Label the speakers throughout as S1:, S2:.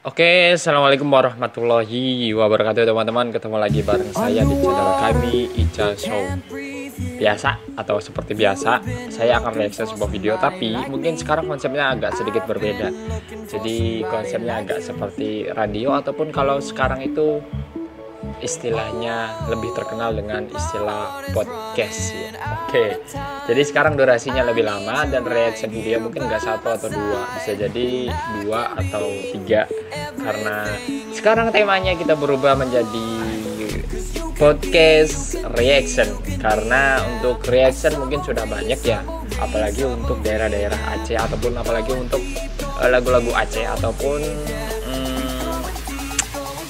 S1: Oke, assalamualaikum warahmatullahi wabarakatuh teman-teman. Ketemu lagi bareng saya di channel kami Ica Show. Biasa atau seperti biasa, saya akan reaksi sebuah video, tapi mungkin sekarang konsepnya agak sedikit berbeda. Jadi konsepnya agak seperti radio ataupun kalau sekarang itu istilahnya lebih terkenal dengan istilah podcast ya. Oke, jadi sekarang durasinya lebih lama dan reaction video mungkin nggak satu atau dua, bisa jadi dua atau tiga. Karena sekarang temanya kita berubah menjadi podcast reaction. Karena untuk reaction mungkin sudah banyak ya. Apalagi untuk daerah-daerah Aceh ataupun apalagi untuk eh, lagu-lagu Aceh ataupun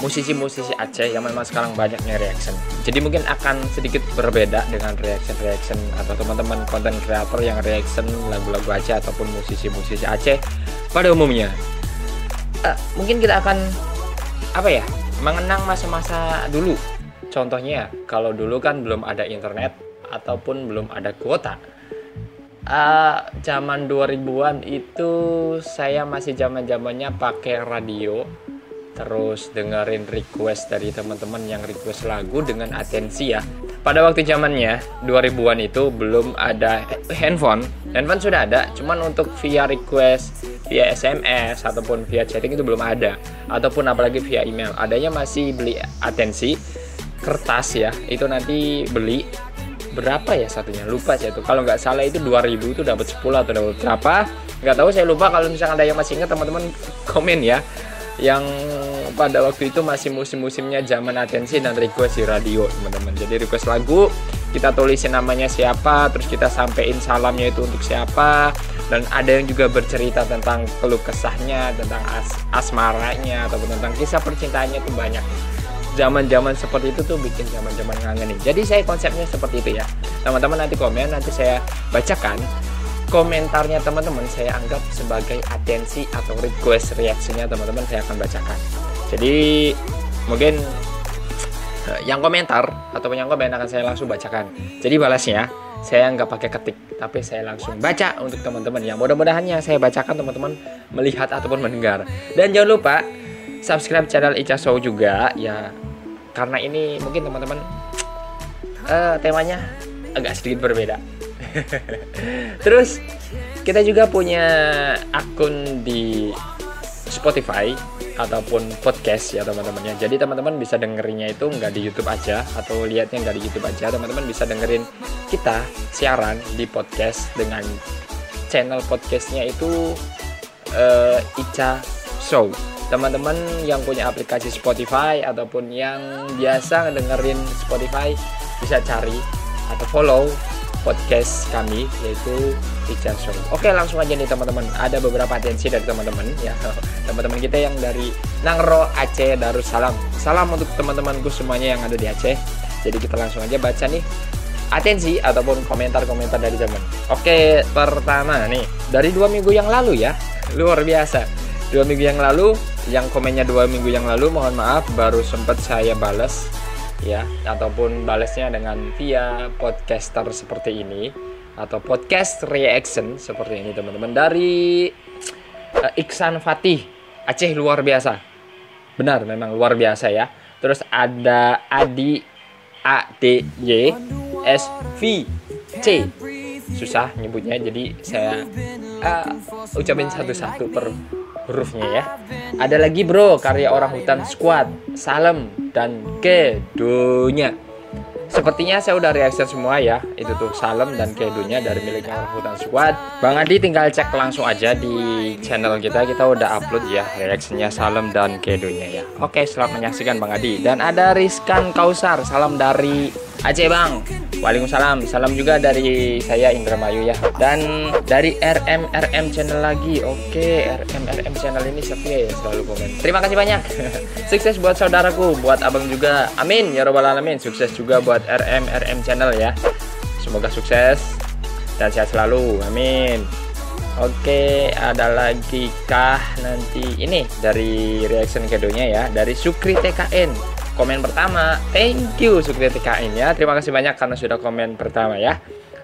S1: musisi-musisi Aceh yang memang sekarang banyaknya reaction. Jadi mungkin akan sedikit berbeda dengan reaction-reaction atau teman-teman konten kreator yang reaction lagu-lagu Aceh ataupun musisi-musisi Aceh pada umumnya. Uh, mungkin kita akan apa ya mengenang masa-masa dulu. Contohnya kalau dulu kan belum ada internet ataupun belum ada kuota. Uh, zaman 2000-an itu saya masih zaman-zamannya pakai radio terus dengerin request dari teman-teman yang request lagu dengan atensi ya. Pada waktu zamannya 2000-an itu belum ada handphone. Handphone sudah ada cuman untuk via request via SMS ataupun via chatting itu belum ada. Ataupun apalagi via email. Adanya masih beli atensi kertas ya. Itu nanti beli berapa ya satunya? Lupa sih itu kalau nggak salah itu 2000 itu dapat 10 atau dapat berapa? Nggak tahu saya lupa. Kalau misalnya ada yang masih ingat teman-teman komen ya yang pada waktu itu masih musim-musimnya zaman atensi dan request di radio teman-teman. Jadi request lagu kita tulisin namanya siapa terus kita sampein salamnya itu untuk siapa dan ada yang juga bercerita tentang keluh kesahnya tentang as asmaranya ataupun tentang kisah percintaannya itu banyak. Zaman-zaman seperti itu tuh bikin zaman-zaman ngangenin jadi saya konsepnya seperti itu ya. Teman-teman nanti komen nanti saya bacakan komentarnya teman-teman saya anggap sebagai atensi atau request reaksinya teman-teman saya akan bacakan. Jadi mungkin eh, yang komentar atau yang komen akan saya langsung bacakan. Jadi balasnya saya nggak pakai ketik tapi saya langsung baca untuk teman-teman. Yang mudah-mudahannya saya bacakan teman-teman melihat ataupun mendengar. Dan jangan lupa subscribe channel Ica Show juga ya. Karena ini mungkin teman-teman uh, temanya agak sedikit berbeda Terus kita juga punya akun di Spotify ataupun podcast ya teman-teman ya. Jadi teman-teman bisa dengerinnya itu nggak di YouTube aja atau lihatnya nggak di YouTube aja. Teman-teman bisa dengerin kita siaran di podcast dengan channel podcastnya itu uh, Ica Show. Teman-teman yang punya aplikasi Spotify ataupun yang biasa dengerin Spotify bisa cari atau follow podcast kami yaitu Teacher Show. Oke langsung aja nih teman-teman. Ada beberapa atensi dari teman-teman ya teman-teman kita yang dari Nangro Aceh Darussalam. Salam untuk teman-temanku semuanya yang ada di Aceh. Jadi kita langsung aja baca nih atensi ataupun komentar-komentar dari teman. Oke pertama nih dari dua minggu yang lalu ya luar biasa. Dua minggu yang lalu yang komennya dua minggu yang lalu mohon maaf baru sempat saya balas ya ataupun balasnya dengan via podcaster seperti ini atau podcast reaction seperti ini teman-teman dari uh, Iksan Fatih. Aceh luar biasa. Benar memang luar biasa ya. Terus ada Adi A D Y S V C. Susah nyebutnya jadi saya uh, ucapin satu-satu per hurufnya ya. Ada lagi bro, karya orang hutan squad, salam dan kedunya. Sepertinya saya udah reaksi semua ya Itu tuh salam dan kedunya dari miliknya orang hutan squad Bang Adi tinggal cek langsung aja di channel kita Kita udah upload ya reaksinya salam dan kedunya ya Oke selamat menyaksikan Bang Adi Dan ada Rizkan Kausar Salam dari Aceh Bang. Waalaikumsalam. Salam juga dari saya Indra Mayu ya. Dan dari RM RM channel lagi. Oke RM RM channel ini setia ya selalu komen. Terima kasih banyak. Sukses buat saudaraku Buat abang juga. Amin Ya robbal alamin. Sukses juga buat RM RM channel ya. Semoga sukses Dan sehat selalu. Amin. Oke, ada lagi kah nanti? Ini dari reaction kedonya ya. Dari Sukri TKN komen pertama. Thank you Sukri TKN ya. Terima kasih banyak karena sudah komen pertama ya.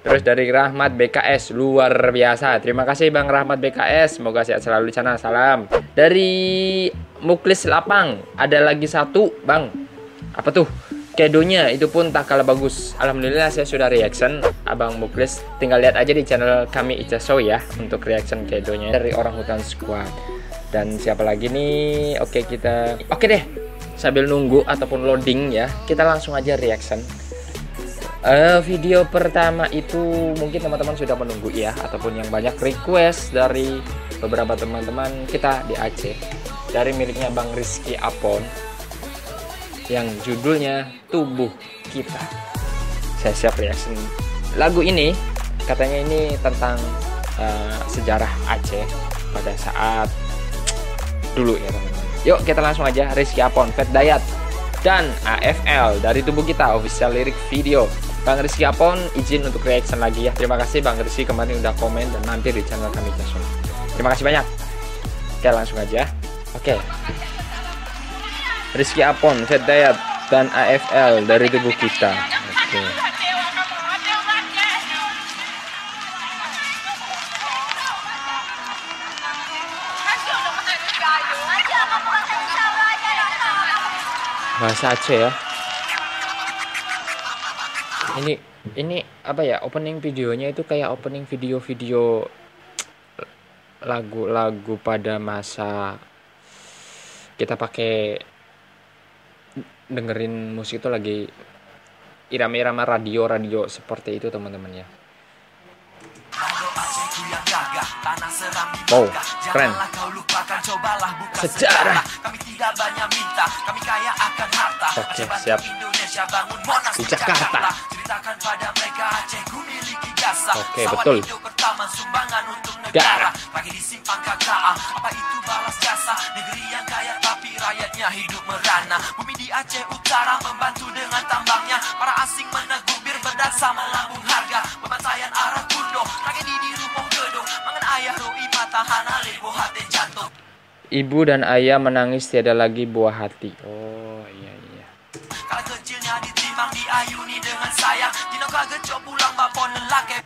S1: Terus dari Rahmat BKS luar biasa. Terima kasih Bang Rahmat BKS. Semoga sehat selalu di sana. Salam. Dari Muklis Lapang ada lagi satu Bang. Apa tuh? Kedonya itu pun tak kalah bagus. Alhamdulillah saya sudah reaction Abang Muklis. Tinggal lihat aja di channel kami Ica Show ya untuk reaction kedonya dari orang hutan squad. Dan siapa lagi nih? Oke kita Oke deh. Sambil nunggu ataupun loading ya, kita langsung aja reaction. Uh, video pertama itu mungkin teman-teman sudah menunggu ya ataupun yang banyak request dari beberapa teman-teman kita di Aceh dari miliknya Bang Rizky Apon yang judulnya Tubuh Kita. Saya siap reaction. Lagu ini katanya ini tentang uh, sejarah Aceh pada saat dulu ya teman-teman. Yuk kita langsung aja Rizky Apon, Fat Dayat dan AFL dari Tubuh Kita official lirik video. Bang Rizky Apon izin untuk reaction lagi ya. Terima kasih Bang Rizky kemarin udah komen dan mampir di channel kami langsung. Terima kasih banyak. Oke langsung aja. Oke. Rizky Apon, Fed Dayat, dan AFL dari tubuh kita. Oke. Bahasa Aceh ya. Ini ini apa ya opening videonya itu kayak opening video-video lagu-lagu pada masa kita pakai dengerin musik itu lagi irama-irama radio-radio seperti itu teman-teman ya. Wow, keren. Sejarah. Oke, siap. Di Jakarta. Oke, betul. Darah. Apa itu balas jasa negeri yang kaya tapi rakyatnya hidup merana. Bumi di Aceh Utara membantu dengan tambangnya. Para asing bir melambung harga. Pembantaian arah hati. Ibu dan ayah menangis tiada lagi buah hati. Oh iya iya. Kala kecilnya ditimbang diayuni dengan sayang. Jino kak pulang nelake.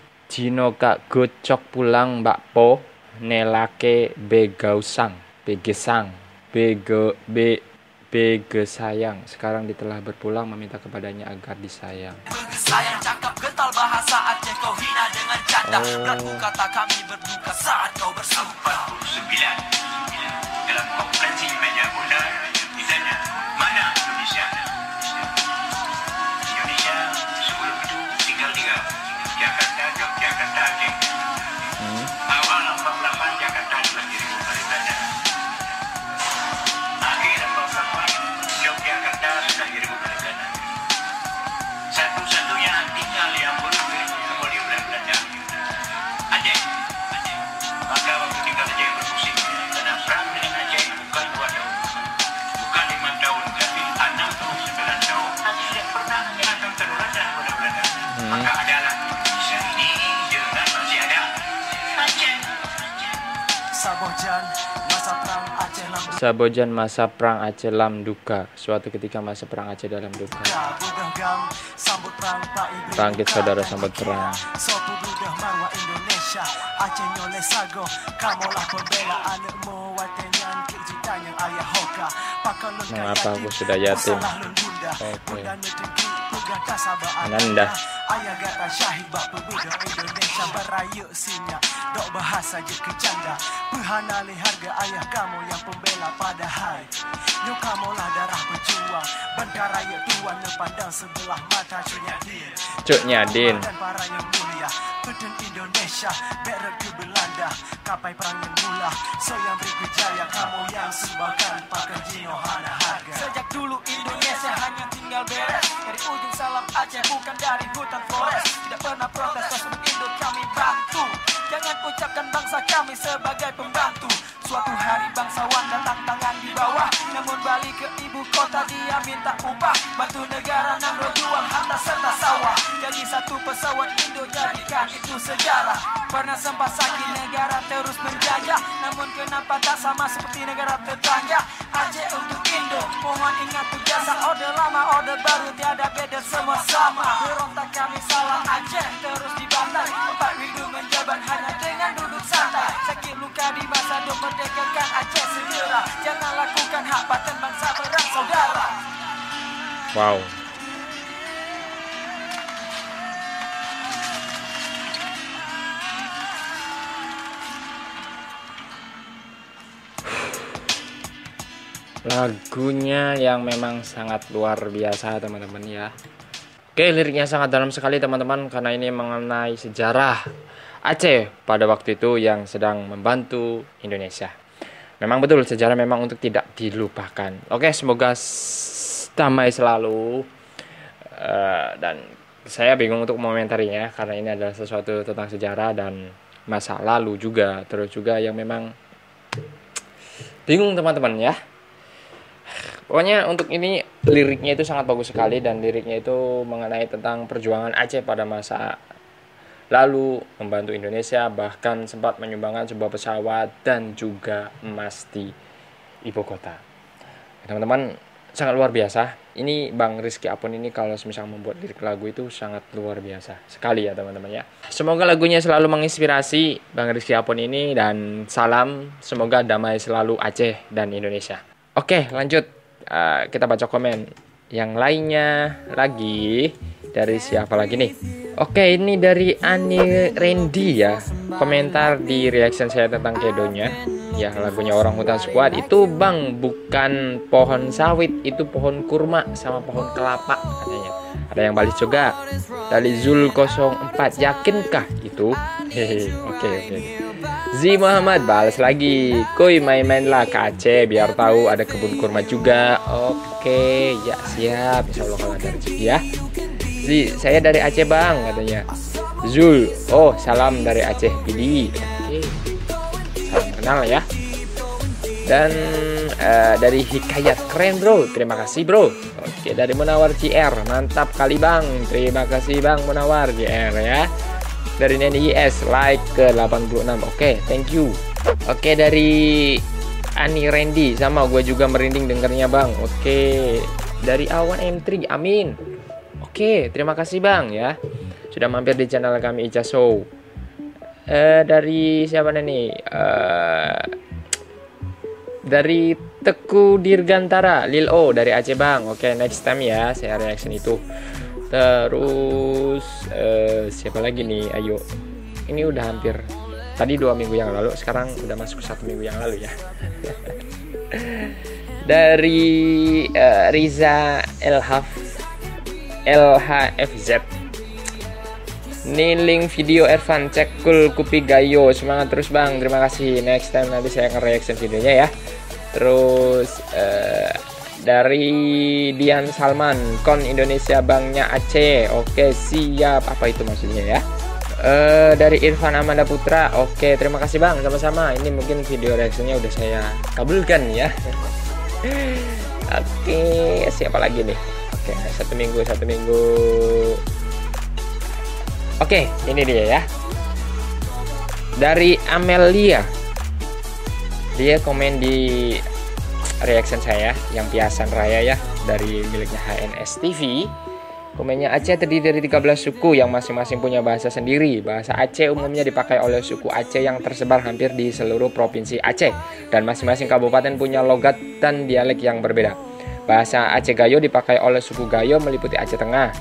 S1: Gocok pulang bakpo nelake begausang begesang bege be bege sayang sekarang ditelah berpulang meminta kepadanya agar disayang tanda kata kami berduka saat kau bersumpah. 9 Sabojan masa perang Aceh lam duka. Suatu ketika masa perang Aceh dalam duka. Bangkit saudara sambut perang. Indonesia. Aceh nyole sago. Kamolah pembela anakmu Watenyan kejutannya ayah hoka. Mengapa aku sudah yatim? Oke Ananda Ayah gata syahid bak pemuda Indonesia beraya sinya Dok bahasa je kecanda. Pehana le harga ayah kamu yang pembela pada hai Nyo kamu lah darah pejuang. Bandar raya tuan pandang sebelah mata Cuk Nyadin Cuk Nyadin Dan para yang mulia. Peden Indonesia Beret ke Belanda. Kapai perang yang mula. So yang beri kejaya Kamu yang sumbangkan Pakai Jino Hana harga. Sejak dulu Indonesia hanya tinggal beres. Dari ujung salam Aceh bukan dari hutan Flores. Tidak pernah protes sebut Indo kami bantu. Jangan ucapkan bangsa kami sebagai pembantu. Suatu hari bangsawan datang tangan di bawah. Namun balik ke ibu kota dia minta upah. Bantu negara enam jual harta serta sawah. Jadi itu sejarah. Pernah sempat sakit negara terus menjajah. Namun kenapa tak sama seperti negara tetangga? Aceh untuk Indo, mohon ingat tujasa Ode lama, orde baru, tiada beda semua sama. Berontak kami salah Aceh terus dibantai.
S2: Empat
S3: minggu menjabat hanya dengan duduk santai. Sakit luka di masa dulu merdekakan Aceh segera.
S2: Jangan lakukan hak paten bangsa perang saudara.
S1: Wow. Lagunya yang memang sangat luar biasa teman-teman ya. Oke, liriknya sangat dalam sekali teman-teman karena ini mengenai sejarah Aceh pada waktu itu yang sedang membantu Indonesia. Memang betul sejarah memang untuk tidak dilupakan. Oke, semoga damai selalu uh, dan saya bingung untuk komentarinya karena ini adalah sesuatu tentang sejarah dan masa lalu juga terus juga yang memang bingung teman-teman ya Pokoknya untuk ini liriknya itu sangat bagus sekali dan liriknya itu mengenai tentang perjuangan Aceh pada masa lalu membantu Indonesia bahkan sempat menyumbangkan sebuah pesawat dan juga emas di ibu kota. Teman-teman sangat luar biasa. Ini Bang Rizky Apun ini kalau misal membuat lirik lagu itu sangat luar biasa sekali ya teman-teman ya. Semoga lagunya selalu menginspirasi Bang Rizky Apun ini dan salam semoga damai selalu Aceh dan Indonesia. Oke lanjut. Uh, kita baca komen. Yang lainnya lagi dari siapa lagi nih? Oke ini dari Ani Randy ya. Komentar di reaction saya tentang kedonya. Ya lagunya orang hutan squad. Itu bang bukan pohon sawit itu pohon kurma sama pohon kelapa katanya ada yang balik juga. Dari Zul 04 yakinkah itu? Hehe oke oke. Zi Muhammad balas lagi. Koi main-main lah ke Aceh biar tahu ada kebun kurma juga. Oke ya siap. Insya Allah kalau ada rezeki ya. Zi saya dari Aceh bang katanya. Zul oh salam dari Aceh Pidi. Oke. Salam kenal ya dan uh, dari Hikayat keren bro. Terima kasih bro. Oke dari Munawar CR mantap kali bang. Terima kasih bang Munawar CR ya. Dari Neni IS like ke 86 oke thank you. Oke dari Ani Randy sama gue juga merinding dengernya bang. Oke dari Awan M3 amin. Oke terima kasih bang ya. Sudah mampir di channel kami Ica Show. Uh, dari siapa nih uh, dari Teku Dirgantara Lil O dari Aceh Bang. Oke next time ya saya reaction itu. Terus uh, siapa lagi nih? Ayo. Ini udah hampir tadi dua minggu yang lalu sekarang udah masuk satu minggu yang lalu ya. Dari uh, Riza LHF LHFZ Niling video Ervan cekul kupi gayo. Semangat terus bang. Terima kasih. Next time nanti saya akan reaction videonya ya terus uh, dari Dian Salman kon Indonesia Banknya Aceh oke siap. Apa itu maksudnya ya? Uh, dari Irfan Amanda Putra. Oke terima kasih bang. Sama-sama. Ini mungkin video reaksinya udah saya kabulkan ya. Oke siapa lagi nih? Oke satu minggu satu minggu. Oke ini dia ya. Dari Amelia dia komen di reaction saya yang Piasan Raya ya dari miliknya HNS TV. Komennya Aceh terdiri dari 13 suku yang masing-masing punya bahasa sendiri. Bahasa Aceh umumnya dipakai oleh suku Aceh yang tersebar hampir di seluruh provinsi Aceh dan masing-masing kabupaten punya logat dan dialek yang berbeda. Bahasa Aceh Gayo dipakai oleh suku Gayo meliputi Aceh Tengah.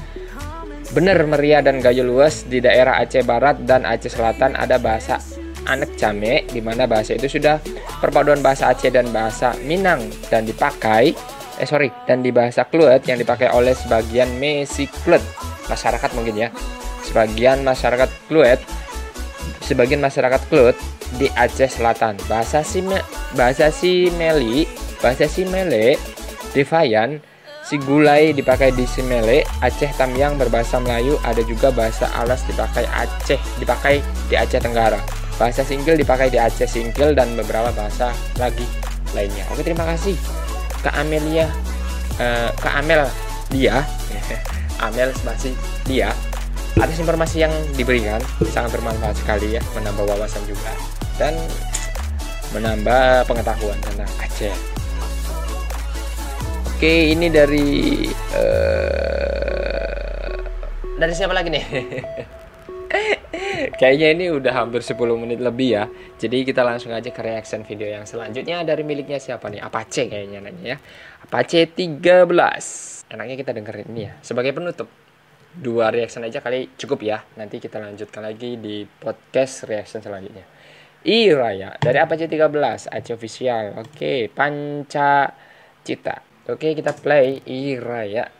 S1: Bener Meria dan Gayo luas di daerah Aceh Barat dan Aceh Selatan ada bahasa anak Jame di mana bahasa itu sudah perpaduan bahasa Aceh dan bahasa Minang dan dipakai eh sorry dan di bahasa Kluet yang dipakai oleh sebagian Mesi Kluet masyarakat mungkin ya sebagian masyarakat Kluet sebagian masyarakat Kluet di Aceh Selatan bahasa si bahasa si Meli bahasa si Mele di Fayan si gulai dipakai di Simele, Aceh Tamyang berbahasa Melayu, ada juga bahasa alas dipakai Aceh, dipakai di Aceh Tenggara. Bahasa Singkil dipakai di Aceh Singkil dan beberapa bahasa lagi lainnya. Oke, terima kasih Kak Amelia, uh, Kak Amel dia, Amel masih dia. Atas informasi yang diberikan sangat bermanfaat sekali ya, menambah wawasan juga dan menambah pengetahuan tentang Aceh. Oke, ini dari uh, dari siapa lagi nih? Kayaknya ini udah hampir 10 menit lebih ya. Jadi kita langsung aja ke reaction video yang selanjutnya dari miliknya siapa nih? Apache kayaknya nanya ya. Apache 13. Enaknya kita dengerin ini ya sebagai penutup. Dua reaction aja kali cukup ya. Nanti kita lanjutkan lagi di podcast reaction selanjutnya. Iraya dari Apache 13 Aceh official. Oke, Panca Cita. Oke, kita play Iraya.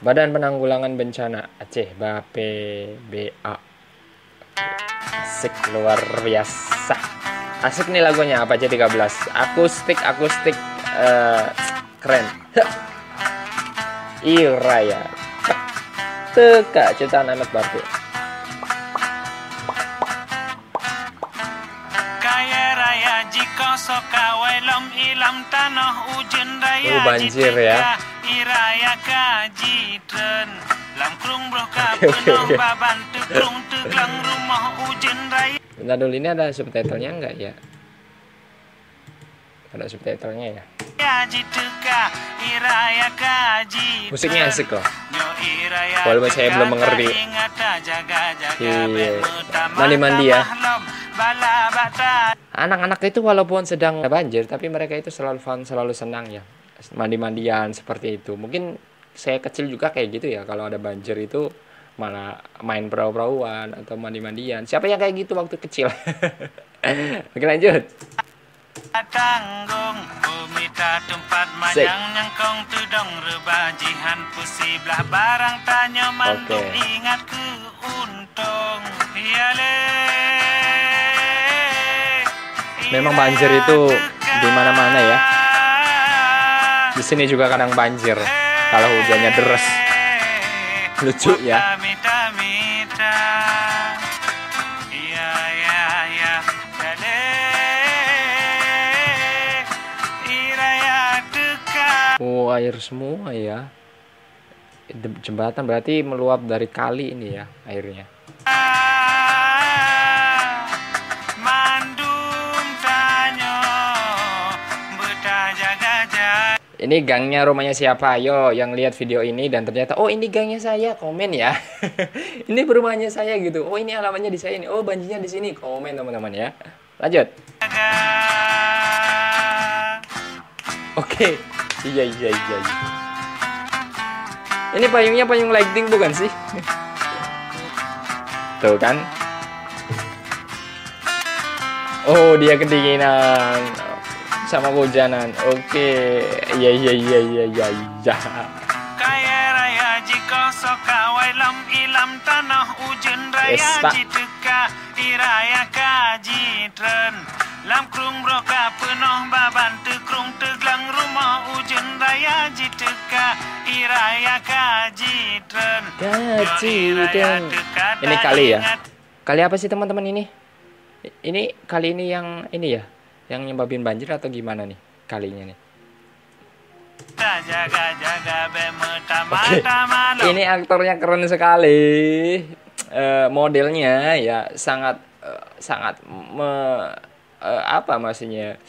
S1: Badan Penanggulangan Bencana Aceh BPBA Asik luar biasa. Asik nih lagunya apa aja 13 Akustik akustik uh, keren. Iraya. Teka ciptaan Ahmad Barte Oh, banjir ya. Oke, oke, oke. Bentar dulu ini ada subtitlenya enggak ya? Ada subtitlenya ya? Musiknya asik loh
S2: iraya
S1: Walaupun saya belum mengerti. Iya. Mandi-mandi ya. Anak-anak itu walaupun sedang banjir tapi mereka itu selalu fun, selalu senang ya. Mandi-mandian seperti itu. Mungkin saya kecil juga kayak gitu ya kalau ada banjir itu malah main perahu-perahuan atau mandi-mandian. Siapa yang kayak gitu waktu kecil? Oke lanjut.
S2: Tanggung bumi
S1: Sik.
S2: majang nyangkong tudong rebajihan pusi belah barang tanya mandung
S1: Oke.
S2: ingat ke untung Yale
S1: Memang banjir itu di mana-mana ya. Di sini juga kadang banjir kalau hujannya deras. Lucu ya. Oh air semua ya. Jembatan berarti meluap dari kali ini ya airnya. Ini gangnya rumahnya siapa? Ayo yang lihat video ini dan ternyata oh ini gangnya saya komen ya. ini rumahnya saya gitu. Oh ini alamatnya di saya ini. Oh banjirnya di sini. Komen teman-teman ya. Lanjut. Oke. Iya iya iya. iya. Ini payungnya payung lighting bukan sih? Tuh kan. Oh dia kedinginan sama kehujanan. Oke. Iya iya iya iya iya iya. Yes, Pak.
S2: Lam krung broka penuh baban tekrung teglang rumah ujun raya jiteka iraya kaji tren
S1: Kaji
S2: Yo iraya
S1: tren.
S2: teka
S1: Ini kali ya? Kali apa sih teman-teman ini? Ini kali ini yang ini ya, yang nyebabin banjir atau gimana nih kalinya nih? Oke.
S2: malam
S1: Ini aktornya keren sekali. Eh, modelnya ya sangat eh, sangat me- eh, apa maksudnya?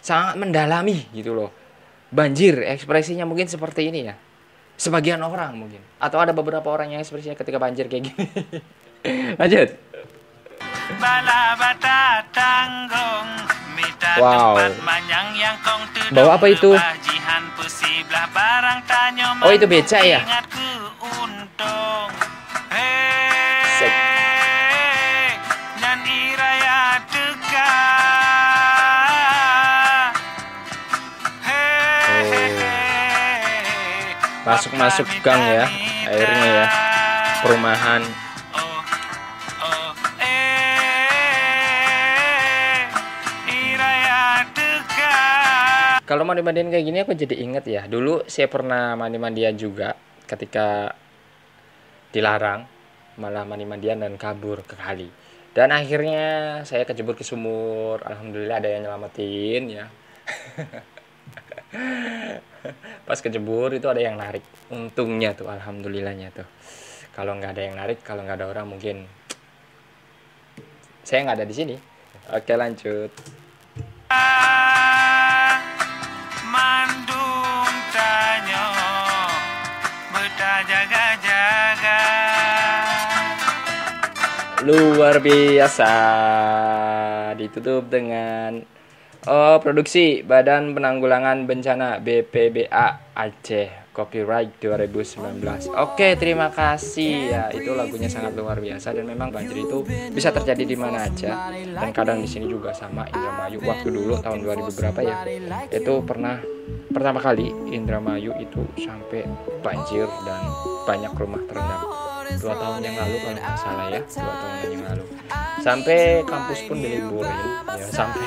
S1: Sangat mendalami gitu loh. Banjir ekspresinya mungkin seperti ini ya. Sebagian orang mungkin atau ada beberapa orang yang ekspresinya ketika banjir kayak gini. Lanjut. Wow. Bawa apa itu? Oh, itu beca ya? Masuk-masuk gang ya, airnya ya. Perumahan. Kalau mandi-mandian kayak gini aku jadi inget ya. Dulu saya pernah mandi-mandian juga ketika dilarang malah mandi-mandian dan kabur ke kali. Dan akhirnya saya kejebur ke sumur. Alhamdulillah ada yang nyelamatin ya. Pas kejebur itu ada yang narik. Untungnya tuh alhamdulillahnya tuh. Kalau nggak ada yang narik, kalau nggak ada orang mungkin saya nggak ada di sini. Oke lanjut.
S2: Jaga-jaga
S1: luar biasa ditutup dengan oh produksi Badan Penanggulangan Bencana BPBA Aceh copyright 2019 oke terima kasih. Ya itu lagunya sangat luar biasa dan memang banjir itu bisa terjadi di mana aja. Dan kadang di sini juga sama Indramayu. Waktu dulu tahun 2000 berapa ya itu pernah pertama kali Indramayu itu sampai banjir dan banyak rumah terendam dua tahun yang lalu kalau nggak salah ya. Dua tahun yang lalu. Sampai kampus pun diliburin ya. Sampai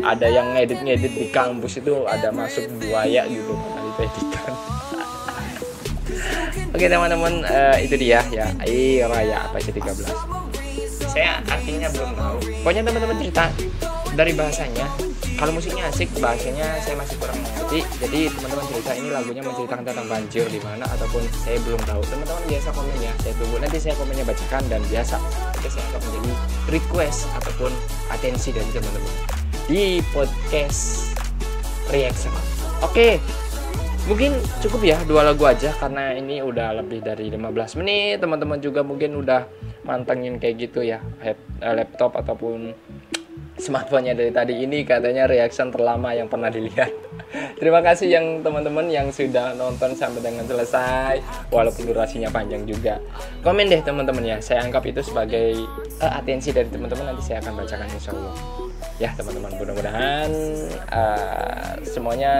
S1: ada yang ngedit-ngedit di kampus itu ada masuk buaya gitu kali editan Oke teman-teman uh, itu dia ya. I Raya apa sih 13 Saya artinya belum tahu. Pokoknya teman-teman cerita dari bahasanya Kalau musiknya asik bahasanya saya masih kurang mengerti Jadi teman-teman cerita ini lagunya menceritakan tentang banjir di mana ataupun saya belum tahu. Teman-teman biasa komennya saya tunggu. Nanti saya komennya bacakan dan biasa. Nanti saya akan menjadi request ataupun atensi dari teman-teman di podcast reaction Oke mungkin cukup ya dua lagu aja karena ini udah lebih dari 15 menit. Teman-teman juga mungkin udah mantengin kayak gitu ya laptop ataupun smartphone-nya dari tadi ini katanya reaction terlama yang pernah dilihat. Terima kasih yang teman-teman yang sudah nonton sampai dengan selesai walaupun durasinya panjang juga. Komen deh teman-teman ya. Saya anggap itu sebagai uh, atensi dari teman-teman nanti saya akan bacakan insya Allah. Ya teman-teman mudah-mudahan uh, semuanya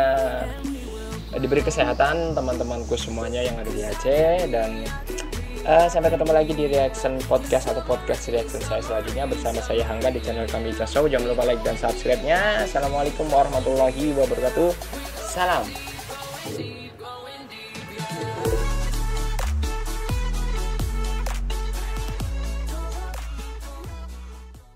S1: diberi kesehatan teman-temanku semuanya yang ada di Aceh dan uh, sampai ketemu lagi di reaction podcast atau podcast reaction saya selanjutnya bersama saya Hangga di channel kami Show. Jangan lupa like dan subscribe nya assalamualaikum warahmatullahi wabarakatuh. Salam